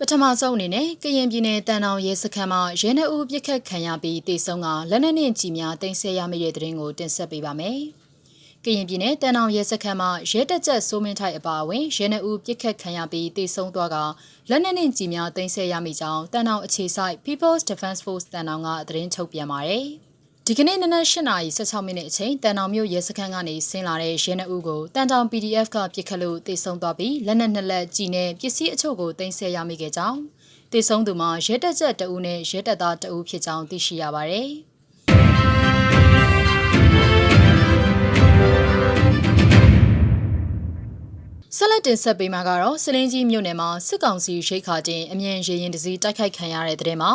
ပထမဆုံးအနေနဲ့ကရင်ပြည်နယ်တန်တောင်ရဲစခန်းမှာရဲနှအုပ်ပြစ်ခတ်ခံရပြီးတေဆုံးကလက်နက်နဲ့ကြီးများတင်ဆက်ရမိတဲ့တဲ့ရင်ကိုတင်ဆက်ပေးပါမယ်။ကရင်ပြည်နယ်တန်တောင်ရဲစခန်းမှာရဲတက်ကြက်စိုးမင်းထိုက်အပါအဝင်ရဲနှအုပ်ပြစ်ခတ်ခံရပြီးတေဆုံးသွားကလက်နက်နဲ့ကြီးများတင်ဆက်ရမိကြောင်းတန်တောင်အခြေစိုက် People's Defense Force တန်တောင်ကသတင်းထုတ်ပြန်ပါတယ်။ ဒီကနေ့နနက်၈နာရီ16မိနစ်အချိန်တန်တောင်မြို့ရဲစခန်းကနေဆင်းလာတဲ့ရဲနှအုပ်ကိုတန်တောင် PDF ကပြစ်ခတ်လို့တေဆုံးသွားပြီးလက်နက်နှစ်လက်ကြီးနဲ့ပစ္စည်းအချို့ကိုတင်ဆက်ရမိခဲ့ကြောင်းတေဆုံးသူမှာရဲတက်ချက်တအူးနဲ့ရဲတက်သားတအူးဖြစ်ကြောင်းသိရှိရပါတယ်ဆက်လက်တင်ဆက်ပေးမှာကတော့စလင်းကြီးမြို့နယ်မှာစစ်ကောင်စီရိတ်ခါတင်အမြန်ရေရင်တစည်းတိုက်ခိုက်ခံရတဲ့တဲ့မှာ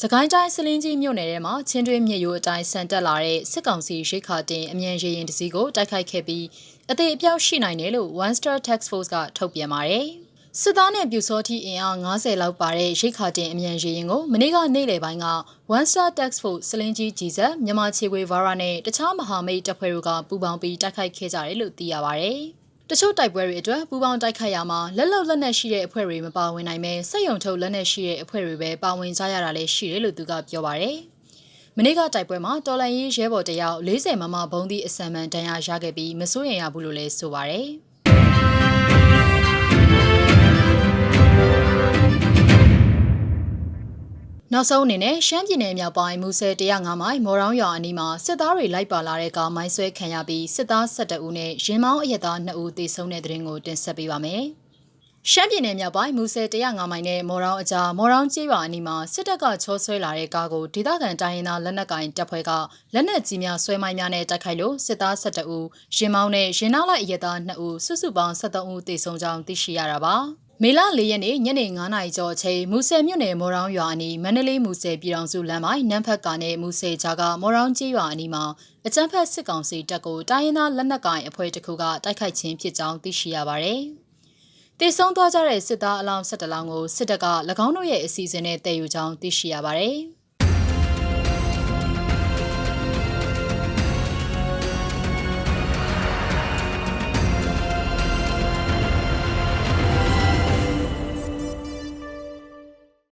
စကိုင်းတိုင်းစလင်းကြီးမြို့နယ်ထဲမှာချင်းတွင်းမြစ်ရိုးအတိုင်းဆန်တက်လာတဲ့စစ်ကောင်စီရိတ်ခါတင်အမြန်ရေရင်တစည်းကိုတိုက်ခိုက်ခဲ့ပြီးအသေးအပြောက်ရှိနိုင်တယ်လို့ One Star Tax Force ကထုတ်ပြန်ပါတယ်။စစ်သားနဲ့ပြူစောတိအင်အား90လောက်ပါတဲ့ရိတ်ခါတင်အမြန်ရေရင်ကိုမနေ့ကနေ့လယ်ပိုင်းက One Star Tax Force စလင်းကြီးကြီးစက်မြန်မာခြေခွေဗာရာနဲ့တခြားမဟာမိတ်တပ်ဖွဲ့တို့ကပူးပေါင်းပြီးတိုက်ခိုက်ခဲ့ကြတယ်လို့သိရပါတယ်။ တချို့တိုက်ပွဲတွေအတွက်ပူးပေါင်းတိုက်ခိုက်ရမှာလက်လုံလက်နက်ရှိတဲ့အဖွဲ့တွေမပါဝင်နိုင်ပဲစက်ယုံထုတ်လက်နက်ရှိတဲ့အဖွဲ့တွေပဲပါဝင်ကြရတာလည်းရှိတယ်လို့သူကပြောပါတယ်။မနေ့ကတိုက်ပွဲမှာတော်လန်ရေးရဲဘော်တယောက်40မမဘုံသီးအစံမှန်တန်ရာရခဲ့ပြီးမစိုးရင်ရဘူးလို့လည်းဆိုပါတယ်။ နောက်ဆုံးအနေနဲ့ရှမ်းပြည်နယ်မြောက်ပိုင်းမူဆယ်105မိုင်မော်ရောင်းရွာအနီးမှာစစ်သားတွေလိုက်ပါလာတဲ့ကားမိုင်းဆွဲခံရပြီးစစ်သား12ဦးနဲ့ရင်မောင်းအရက်သား2ဦးသေဆုံးတဲ့တဲ့ရင်ကိုတင်ဆက်ပေးပါမယ်။ရှမ်းပြည်နယ်မြောက်ပိုင်းမူဆယ်105မိုင်နဲ့မော်ရောင်းအကြားမော်ရောင်းကျေးရွာအနီးမှာစစ်တပ်ကချောဆွဲလာတဲ့ကားကိုဒေသခံတိုင်းရင်းသားလက်နက်ကင်တပ်ဖွဲ့ကလက်နက်ကြီးများဆွဲမိုင်းများနဲ့တိုက်ခိုက်လို့စစ်သား12ဦးရင်မောင်းနဲ့ရင်နောက်လိုက်အရက်သား2ဦးစုစုပေါင်း73ဦးသေဆုံးကြောင်းသိရှိရတာပါ။မေလ၄ရက်နေ့ညနေ9:00နာရီကျော်အချိန်မူဆယ်မြို့နယ်မော်ရောင်းရွာအနီးမန္တလေးမူဆယ်ပြည်တော်စုလမ်းပိုင်းနန်းဖက်ကနဲ့မူဆယ်ကြားကမော်ရောင်းကြီးရွာအနီးမှာအကြမ်းဖက်စစ်ကောင်စီတပ်ကိုတိုင်းရင်းသားလက်နက်ကိုင်အဖွဲ့တစ်ခုကတိုက်ခိုက်ခြင်းဖြစ်ကြောင်းသိရှိရပါတယ်။တေဆုံးသွားကြတဲ့စစ်သားအလောင်း၁၁လောင်းကိုစစ်တပ်က၎င်းတို့ရဲ့အစီအစဉ်နဲ့တည်ယူကြောင်းသိရှိရပါတယ်။